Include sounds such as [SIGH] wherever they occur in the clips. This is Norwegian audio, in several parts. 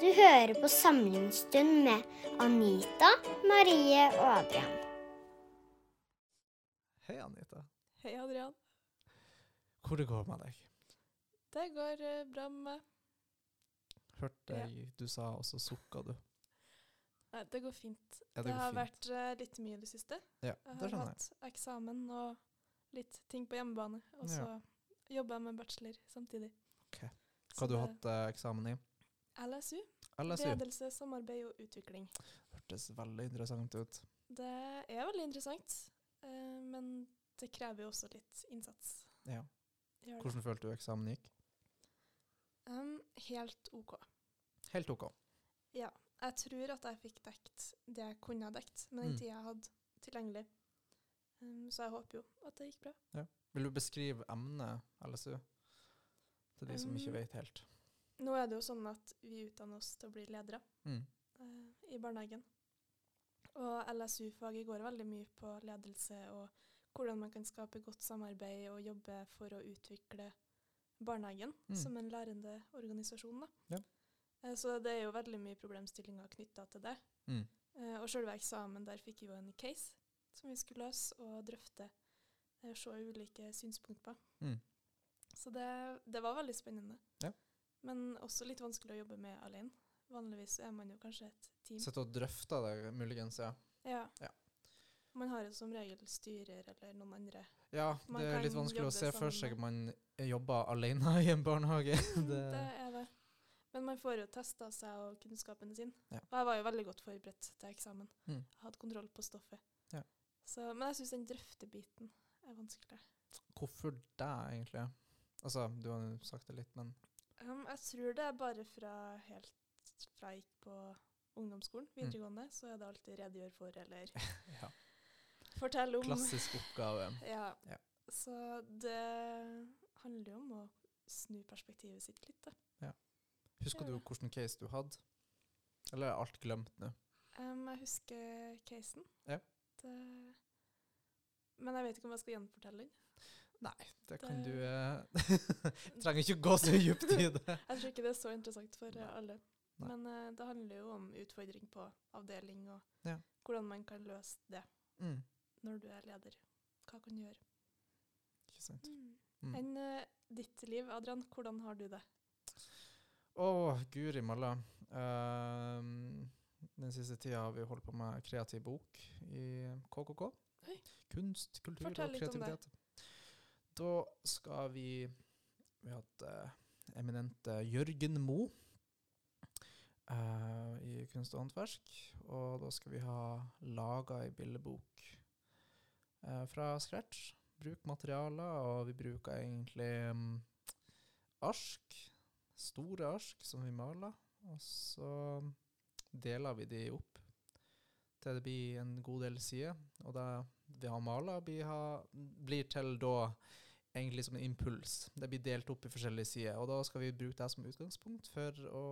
Du hører på Samlingsstund med Anita, Marie og Adrian. Hei, Anita. Hei, Adrian. Hvor det går med deg? Det går eh, bra med meg. Hørte Ja. du sa, og så sukka du. Nei, det går fint. Ja, det går har fint. vært eh, litt mye i det siste. Ja, Jeg har hatt eksamen og litt ting på hjemmebane. Og så jobber jeg med bachelor samtidig. Ok. Så Hva har du hatt eh, eksamen i? LSU. LSU. Ledelse, samarbeid og utvikling. Hørtes veldig interessant ut. Det er veldig interessant, eh, men det krever jo også litt innsats. Ja. Hvordan følte du eksamen gikk? Um, helt OK. Helt OK. Ja. Jeg tror at jeg fikk dekt det jeg kunne ha dekt med den Mm. tida jeg hadde tilgjengelig. Um, så jeg håper jo at det gikk bra. Vil du beskrive emnet LSU til de som ikke Um, vet helt? Nå er det jo sånn at vi utdanner oss til å bli ledere Mm. eh, i barnehagen. Og LSU-faget går veldig mye på ledelse og hvordan man kan skape godt samarbeid og jobbe for å utvikle barnehagen Mm. som en lærende organisasjon. Ja. Eh, så det er jo veldig mye problemstillinger knytta til det. Mm. Eh, og sjølve eksamen der fikk vi jo en case som vi skulle løse og drøfte. eh, Se ulike synspunkter på. Mm. Så det, det var veldig spennende. Men også litt vanskelig å jobbe med alene. Vanligvis er man jo kanskje et team. Sitter og drøfte det, muligens, ja. Ja. Ja. Man har jo som regel styrer eller noen andre. Ja, Man det er litt vanskelig å se for seg at man jobber alene [LAUGHS] i en barnehage. [LAUGHS] det, det, er det. Men man får jo testa seg og kunnskapen sin. Ja. Og jeg var jo veldig godt forberedt til eksamen. Mm. Jeg hadde kontroll på stoffet. Ja. Så, men jeg syns den drøftebiten er vanskelig. hvorfor det, egentlig? Altså, du har jo sagt det litt, men Um, jeg tror det er bare fra helt fra jeg gikk på ungdomsskolen, Mm. videregående, så er det alltid redegjør for eller [LAUGHS] ja. fortell om. Klassisk oppgave. [LAUGHS] Ja. Ja. Så det handler jo om å snu perspektivet sitt litt, da. Husker Ja. du hvilken case du hadde? Eller er alt glemt nå? Um, jeg husker casen. Ja. Det, men jeg vet ikke om jeg skal gjenfortelle den. Nei, det kan Det- du eh, [LAUGHS] Trenger ikke gå så dypt i det. [LAUGHS] Jeg tror ikke det er så interessant for eh, Nei. alle. Nei. Men eh, det handler jo om utfordring på avdeling, og Ja. hvordan man kan løse det Mm, når du er leder. Hva kan du gjøre? ikke sant. Mm. Enn uh, ditt liv, Adrian, hvordan har du det? Å, guri malla. Uh, den siste tida har vi holdt på med kreativ bok i KKK. Hei. Kunst, kultur Fortell og kreativitet. Da skal vi Vi har hatt eh, eminente Jørgen Mo eh, i kunst og håndverk. Og da skal vi ha laga ei bildebok eh, fra scratch. Bruk materialer, og vi bruker egentlig um, ark. Store ark som vi maler. Og så deler vi de opp til det blir en god del sider. Og det vi har mala, blir, blir til da egentlig som en impuls. Det blir delt opp i forskjellige sider. Og da skal vi bruke det som utgangspunkt for, å,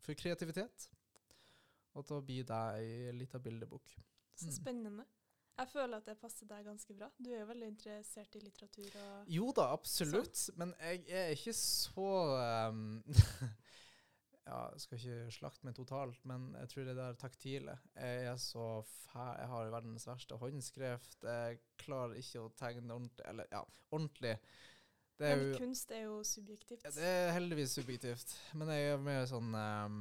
for kreativitet. Og da blir det ei lita bildebok. Så Mm. spennende. Jeg føler at det passer deg ganske bra. Du er jo veldig interessert i litteratur og Jo da, absolutt. Men jeg er ikke så um, [LAUGHS] Ja, skal ikke slakte meg totalt, men jeg tror det der taktile Jeg er så fæ... Jeg har verdens verste håndskrift. Jeg klarer ikke å tegne ordentlig Eller, ja, ordentlig. Det er Men jo kunst er jo subjektivt. ja, Det er heldigvis subjektivt. Men jeg er mer sånn um,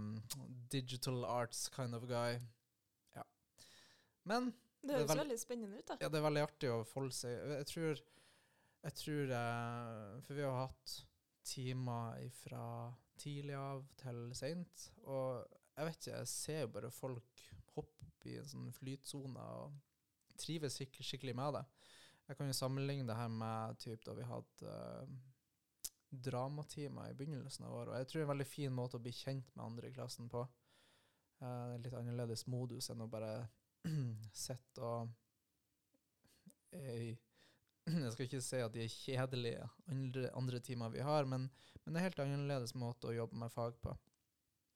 digital arts kind of guy. Ja. Men det høres veldig- veldig spennende ut, da. ja, det er veldig artig å folde seg Jeg tror, jeg tror eh, For vi har hatt timer fra tidlig av til seint. Og jeg vet ikke, jeg ser jo bare folk hoppe opp i en sånn flytsone og trives skik skikkelig med det. Jeg kan jo sammenligne det her med typ da vi hadde uh, dramatimer i begynnelsen av året. Og jeg tror det er en veldig fin måte å bli kjent med andre i klassen på. Uh, er litt annerledes modus enn å bare [CLEARS THROAT] sitte og eh, [CLEARS THROAT] Jeg skal ikke si at de er kjedelige, andre, andre timer vi har, men, men det er helt annerledes måte å jobbe med fag på.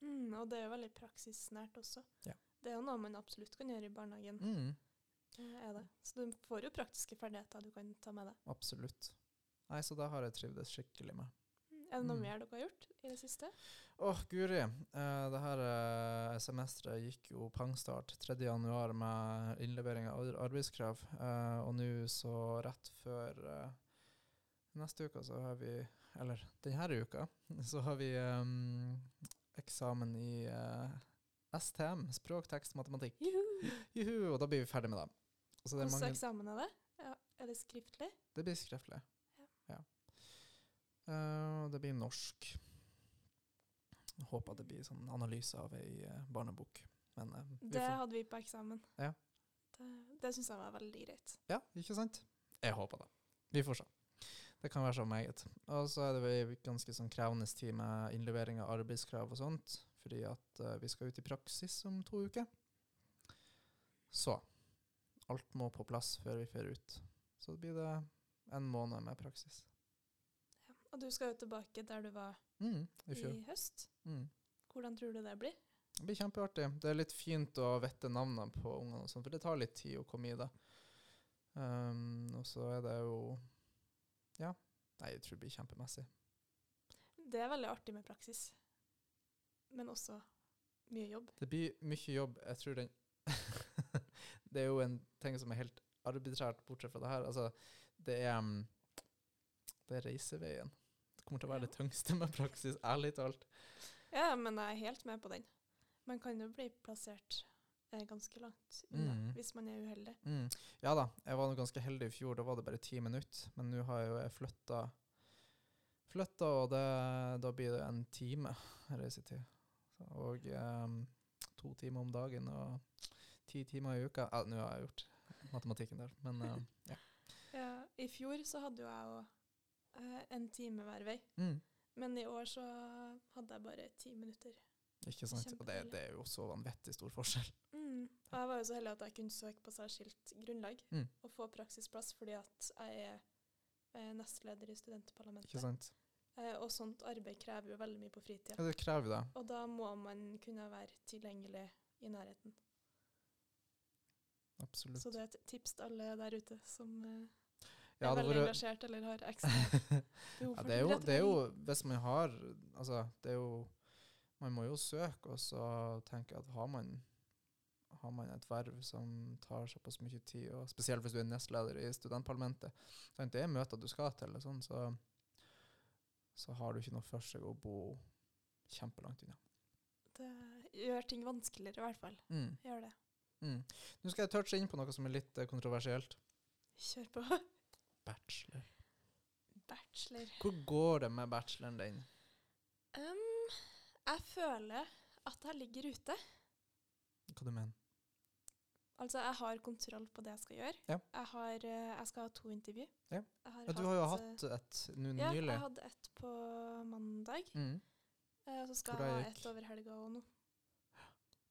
Mm, og det er veldig praksisnært også. Ja. Det er jo noe man absolutt kan gjøre i barnehagen. Mm, det. Så du får jo praktiske ferdigheter du kan ta med deg. absolutt. Nei, så da har jeg trivdes skikkelig med. Er det noe Mm. mer dere har gjort i det siste? Åh, guri. Eh, det her eh, semesteret gikk jo pangstart 3. januar med innlevering av arbeidskrav. Eh, og nå så rett før eh, neste uke så har vi Eller denne uka [LAUGHS] så har vi em, eksamen i eh, STM, språk, tekst, matematikk. Juhu! Juhu, og da blir vi ferdig med det. Hvordan mange eksamen er det? Ja, er det skriftlig? Det blir skriftlig. Eh, det blir norsk. Jeg Håper det blir sånn analyse av ei eh, barnebok. Men uh, Det hadde vi på eksamen. Ja. Det, det syns jeg var veldig greit. Ja, ikke sant? Jeg håper det. Vi får se. Det kan være så meget. Og så er det en ganske sånn krevende tid med innlevering av arbeidskrav og sånt, fordi at vi skal ut i praksis om to uker. Så alt må på plass før vi fører ut. Så blir det en måned med praksis. Og du skal jo tilbake der du var Mm, I i, høst. Mm. Hvordan tror du det blir? Det blir kjempeartig. Det er litt fint å vette navnene på ungene, og sånt, for det tar litt tid å komme i det. Um, og så er det jo Ja. Nei, jeg tror det blir kjempemessig. Det er veldig artig med praksis, men også mye jobb. Det blir mye jobb. Jeg tror den [LAUGHS] Det er jo en ting som er helt arbitrært, bortsett fra det her. Altså, det er um, Det er reiseveien. Kommer til å være det tyngste med praksis, ærlig talt. Ja, men jeg er helt med på den. Man kan jo bli plassert eh, ganske langt unna Mm. hvis man er uheldig. Mm. Ja da, jeg var ganske heldig i fjor. Da var det bare ti minutter. Men nå har jeg jo flytta, flytta og det, da blir det en time reisetid. Og um, to timer om dagen og ti timer i uka. Ja, nå har jeg gjort matematikken der, men um, ja. Ja, I fjor så hadde jo jeg eh, en time hver vei, Mm. men i år så hadde jeg bare ti minutter. Ikke sant? Og det, det er jo så vanvittig stor forskjell. Mm. Og jeg var jo så heldig at jeg kunne søke på særskilt grunnlag Mm. og få praksisplass fordi at jeg er eh, nestleder i studentparlamentet. Ikke sant? Eh, og sånt arbeid krever jo veldig mye på fritida. Ja, det krever det. Og da må man kunne være tilgjengelig i nærheten. Absolutt. Så det er et tips til alle der ute som eh, er veldig engasjert eller har ekstra behov [LAUGHS] Ja, det er, jo, det er jo Hvis man har Altså, det er jo Man må jo søke, og så tenke at har man har man et verv som tar såpass mye tid, og spesielt hvis du er nestleder i studentparlamentet, sant, det er møter du skal til, sånn, så, så har du ikke noe for seg å bo kjempelangt unna. Det gjør ting vanskeligere i hvert fall. Mm. Gjør det. Mm. Nå skal jeg touche inn på noe som er litt eh, kontroversielt. Kjør på. Bachelor. Bachelor. Hvor går det med bacheloren din? Um, jeg føler at jeg ligger ute. Hva du mener Altså, jeg har kontroll på det jeg skal gjøre. Ja. Jeg, har, eh, jeg skal ha to intervju. Ja. Har Ja, du har jo eh, hatt et nå Ja, nylig. jeg hadde et på mandag. Mm. eh, Og så skal jeg ha et over helga òg nå.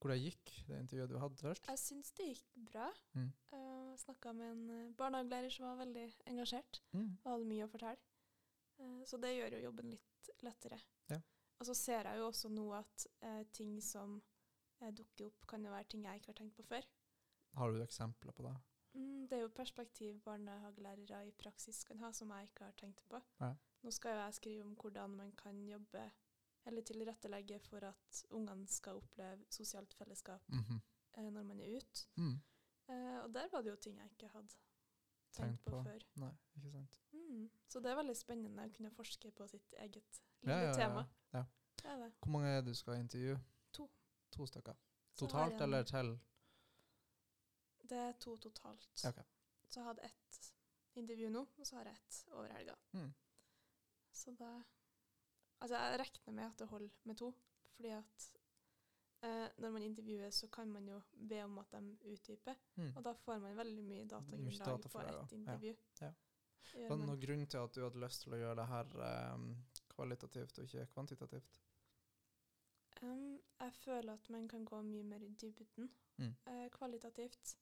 Hvordan gikk det intervjuet du hadde først? Jeg syns det gikk bra. Mm. Jeg snakka med en eh, barnehagelærer som var veldig engasjert Mm. og hadde mye å fortelle. Uh, Så det gjør jo jobben litt lettere. Ja. Og så ser jeg jo også nå at uh, ting som eh, dukker opp, kan jo være ting jeg ikke har tenkt på før. Har du eksempler på det? Mm, det er jo perspektiv barnehagelærere i praksis kan ha, som jeg ikke har tenkt på. Ja. Nå skal jo jeg skrive om hvordan man kan jobbe eller tilrettelegge for at ungene skal oppleve sosialt fellesskap Mhm. eh, når man er ute. mm. Eh, og der var det jo ting jeg ikke hadde tenkt, Tenkt på, på. før. Nei, ikke sant. Mm. Så det er veldig spennende å kunne forske på sitt eget lille ja, ja, tema. ja. Det. Hvor mange er det du skal intervjue? To. To stykker. Totalt eller til? Det er to totalt. Okay. Så jeg hadde ett intervju nå, og så har jeg ett over helga. Mm. Så da Altså, jeg regner med at det holder med to, fordi at eh, når man intervjuer, så kan man jo be om at de utdyper, Mm. og da får man veldig mye datagrunnlag data på ett intervju. Ja. ja. Var det noen grunn til at du hadde lyst til å gjøre det her em, kvalitativt og ikke kvantitativt? Um, jeg føler at man kan gå mye mer i dybden Mm. eh, kvalitativt.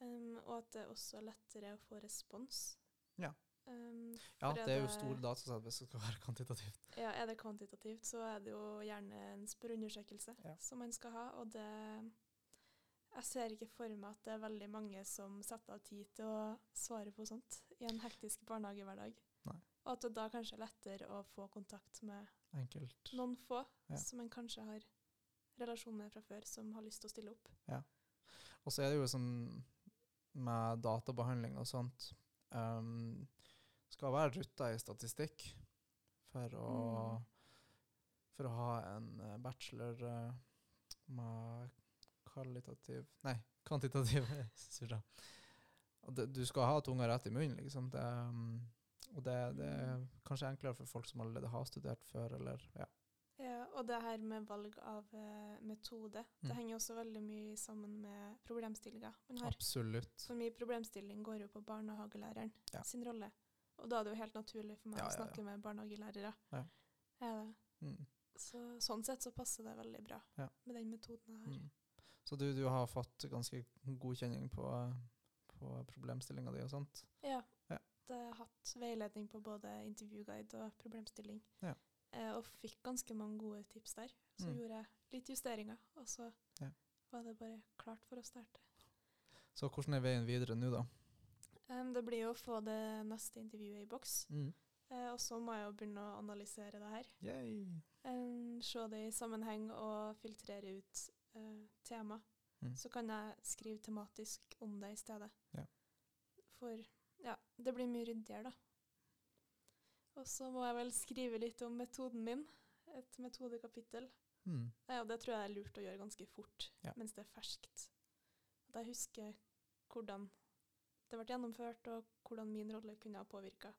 Um, og at det er også er lettere å få respons. Ja. Um, Ja, er det er jo store data hvis det skal være [LAUGHS] kvantitativt. Ja, er det kvantitativt, så er det jo gjerne en spørreundersøkelse Ja. som man skal ha. Og det Jeg ser ikke for meg at det er veldig mange som setter av tid til å svare på sånt i en hektisk barnehagehverdag. Nei. Og at det da kanskje er lettere å få kontakt med Enkelt. noen få Ja. som en kanskje har relasjon med fra før, som har lyst til å stille opp. Ja. Og så er det jo sånn med databehandling og sånt um, Skal være rutta i statistikk for å, Mm. for å ha en eh, bachelor eh, med kvalitativ Nei, kvantitativ [LAUGHS] surra. Du skal ha tunga rett i munnen, liksom. Det, um, og det, det er kanskje enklere for folk som allerede har studert før, eller ja. Ja, og det her med valg av uh, metode, Mm. det henger også veldig mye sammen med problemstillinga man har. Absolutt. Så mye problemstilling går jo på barnehagelæreren Ja. sin rolle. Og da er det jo helt naturlig for meg Ja, å snakke med barnehagelærere. Ja. Er. Mm. Så, sånn sett så passer det veldig bra Ja. med den metoden jeg har. Mm. Så du, du har fått ganske godkjenning på, på problemstillinga di og sånt? Ja. Ja. Det har hatt veiledning på både intervjuguide og problemstilling. Ja. Eh, og fikk ganske mange gode tips der. Så Mm. gjorde jeg litt justeringer, og så Ja. var det bare klart for å starte. Så hvordan er veien videre nå, da? Em, det blir jo å få det neste intervjuet i boks. Mm. Uh, og så må jeg jo begynne å analysere det her. Um, se det i sammenheng og filtrere ut uh, tema. Mm. Så kan jeg skrive tematisk om det i stedet. Ja. For ja, det blir mye ryddigere, da. Og så må jeg vel skrive litt om metoden min. Et metodekapittel. Mm. Ja, det tror jeg er lurt å gjøre ganske fort Ja. mens det er ferskt. At jeg husker hvordan det ble gjennomført, og hvordan min rolle kunne ha påvirka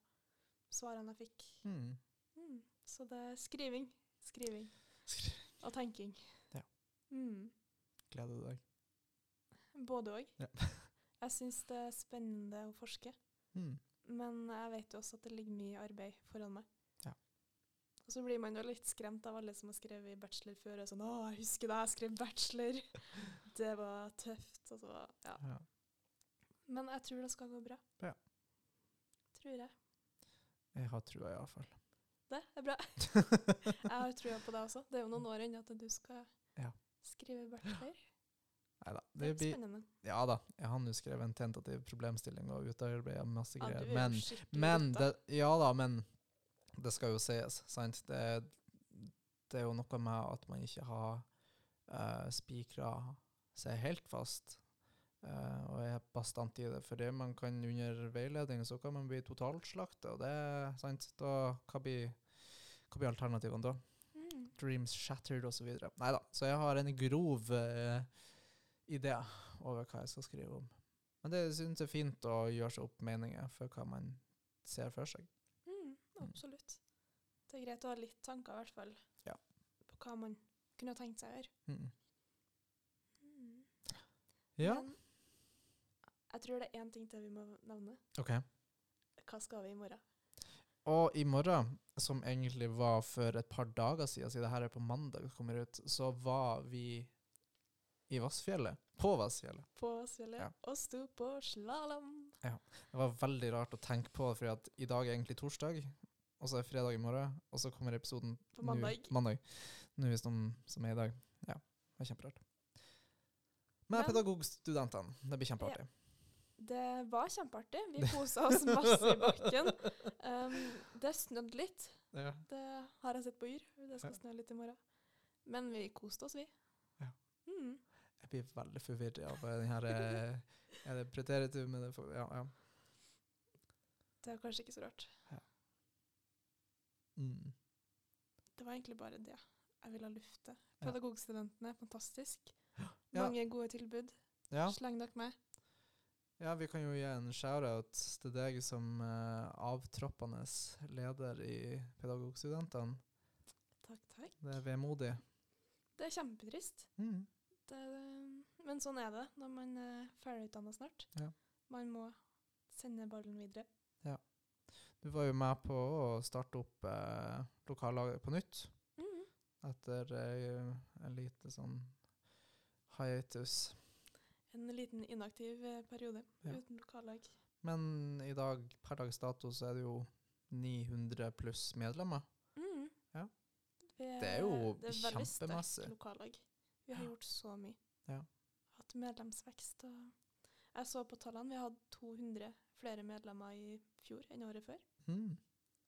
svarene jeg fikk. Mm. Mm. Så det er skriving, skriving Skri- og tenking. Ja. Mm. Gleder du deg? Både òg. Ja. [LAUGHS] jeg syns det er spennende å forske, Mm. men jeg vet jo også at det ligger mye arbeid foran meg. Ja. Og så blir man jo litt skremt av alle som har skrevet bachelor før. Og sånn 'Å, jeg husker da jeg skrev bachelor. [LAUGHS] det var tøft.' Og så, ja. Ja. Men jeg tror det skal gå bra. Ja. Tror jeg. Jeg har trua, iallfall. Det er bra. [LAUGHS] Jeg har trua på deg også. Det er jo noen år ennå til du skal Ja. skrive bachelor. Nei da. Det Det blir spennende. Ja da. Jeg har nå skrevet en tentativ problemstilling og utarbeida masse Ja, du greier. er jo men Men det, ja da, men det skal jo sies, sant. Det, det er jo noe med at man ikke har uh, spikra seg helt fast. Eh, og er bastant i det. For det man kan under veiledning, så kan man bli totalslakta, og det er sant. Da, hva blir, hva blir alternativene da? Mm. Dreams shattered osv. Nei da. Så jeg har en grov uh, idé over hva jeg skal skrive om. Men det syns jeg er fint å gjøre seg opp meninger for hva man ser for seg. Mm, absolutt. Det er greit å ha litt tanker, i hvert fall, Ja. på hva man kunne tenkt seg å gjøre. Mm. Mm. Ja, Men jeg tror det er én ting til vi må nevne. OK. Hva skal vi i morgen? Og i morgen, som egentlig var for et par dager siden, siden det her er på mandag det kommer ut, så var vi i Vassfjellet. På Vassfjellet. På Vassfjellet Ja. og sto på slalåm. Det var veldig rart å tenke på, for i dag er egentlig torsdag, og så er fredag i morgen, og så kommer episoden På mandag. Nå, mandag. Nå hvis de som er i dag. Ja, det er kjemperart. Med pedagogstudentene. Det blir kjempeartig. Det var kjempeartig. Vi kosa oss masse i bakken. Um, det snødde litt. Ja. Det har jeg sett på Yr. Det skal Ja. snø litt i morgen. Men vi koste oss, vi. Ja. Mm. Jeg blir veldig forvirret av den her eh, Er det preteritum? Er det for, ja, ja. Det er kanskje ikke så rart. Mm. Det var egentlig bare det jeg ville lufte. Ja. Pedagogstudentene er fantastisk. Ja. Mange gode tilbud. Ja. Sleng dere med. Ja, vi kan jo gi en shout-out til deg som uh, avtroppende leder i Pedagogstudentene. Takk, takk. Det er vemodig. Det er kjempetrist. Mm. Det, men sånn er det når man er ferdigutdanna snart. Ja. Man må sende ballen videre. Du var jo med på å starte opp eh, lokallaget på nytt. Mm. etter eh, en lite sånn hiatus. En liten inaktiv eh, periode Ja. uten lokallag. Men i dag, per dags dato, så er det jo 900 pluss medlemmer. Mm. Ja. Det er jo det er veldig sterkt lokallag. Vi har gjort så mye. Ja. Hatt medlemsvekst. Og jeg så på tallene, vi hadde 200 flere medlemmer i fjor enn året før. Mm.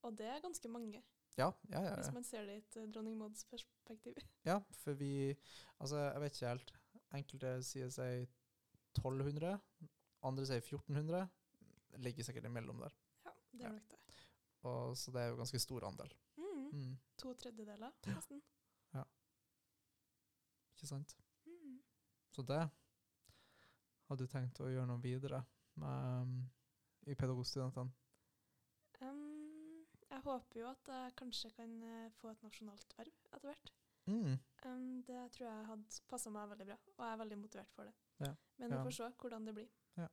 Og det er ganske mange, Ja, ja, ja. hvis man ser det i et eh, dronning Mauds perspektiv. ja for vi Altså, jeg vet ikke helt. Enkelte sier seg 1200, andre sier 1400. Det ligger sikkert imellom der. Ja, det er nok det. Og, så det er jo ganske stor andel. Mm. Mm, To tredjedeler, nesten. Ja. ikke sant? Mm. Så det hadde du tenkt å gjøre noe videre med um, i pedagogstudentene? Um, jeg håper jo at jeg kanskje kan eh, få et nasjonalt verv etter hvert. Mm. Um, det tror jeg hadde passa meg veldig bra, og jeg er veldig motivert for det. Ja. Men vi får se hvordan det blir. Ja.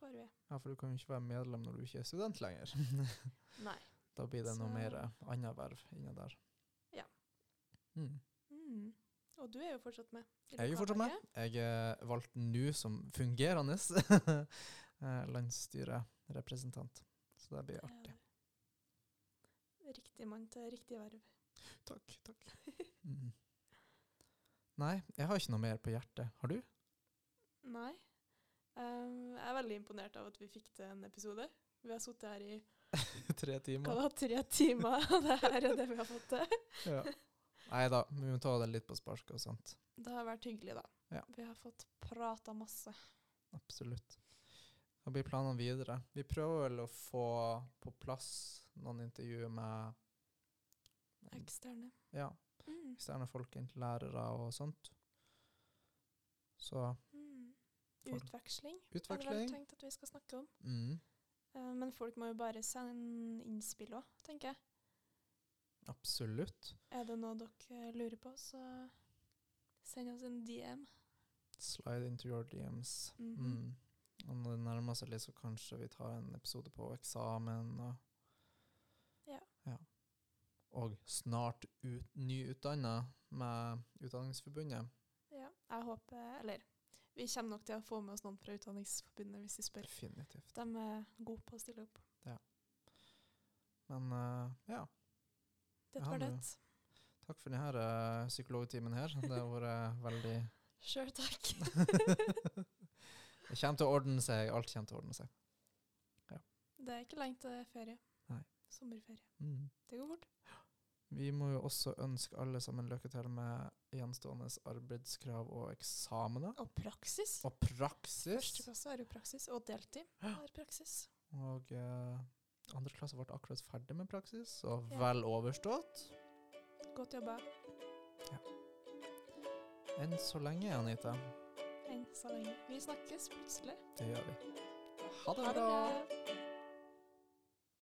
Får vi. Ja, for du kan jo ikke være medlem når du ikke er student lenger. [LAUGHS] Nei. da blir det noe Så- mer eh, annet verv inni der. Ja. Mm. Mm. Og du er jo fortsatt med. Jeg er jo fortsatt med. Jeg er valgt nå som fungerende [LAUGHS] eh, landsstyrerepresentant. Så det blir artig. Riktig mann til riktig verv. Takk, takk. [LAUGHS] Mm. Nei, jeg har ikke noe mer på hjertet. Har du? Nei. Um, jeg er veldig imponert av at vi fikk til en episode. Vi har sittet her i [LAUGHS] Tre timer? Hva, tre timer, det her er det vi har fått til. Ja. Nei da, vi må ta det litt på sparket og sånt. Det har vært hyggelig, da. Ja. Vi har fått prata masse. Absolutt. Hva blir planene videre? Vi prøver vel å få på plass noen intervjuer med Eksterne. ja, Mm. eksterne folk, lærere og sånt. Så Mm. Utveksling er det vel utveksling. tenkt at vi skal snakke om. Mm, Eh, men folk må jo bare sende innspill òg, tenker jeg. absolutt. Er det noe dere lurer på, så send oss en DM. Slide into your DMs. Mhm. mm. Og når det nærmer seg litt, så kanskje vi tar en episode på eksamen og Ja. ja. Og snart ut, nyutdanna med Utdanningsforbundet. Ja, jeg håper Eller vi kommer nok til å få med oss noen fra Utdanningsforbundet hvis vi spør. Definitivt. De er gode på å stille opp. Men uh, ja, Det var det. takk for denne psykologtimen her. Det har vært veldig Sjøl takk. [LAUGHS] Det kommer til å ordne seg. Alt kommer til å ordne seg. Det er ikke lenge til ferie. Nei. Sommerferie. Mm. Det går fort. Vi må jo også ønske alle sammen lykke til med gjenstående arbeidskrav og eksamener. Og praksis. Og praksis. Første klasse har jo praksis, og deltid har praksis. Og eh, andre klasse ble akkurat ferdig med praksis, og Ja. vel overstått. Godt jobba. Enn så lenge, Anita. Enn så lenge. Vi snakkes plutselig. Det gjør vi. Ha det Ha det bra. bra.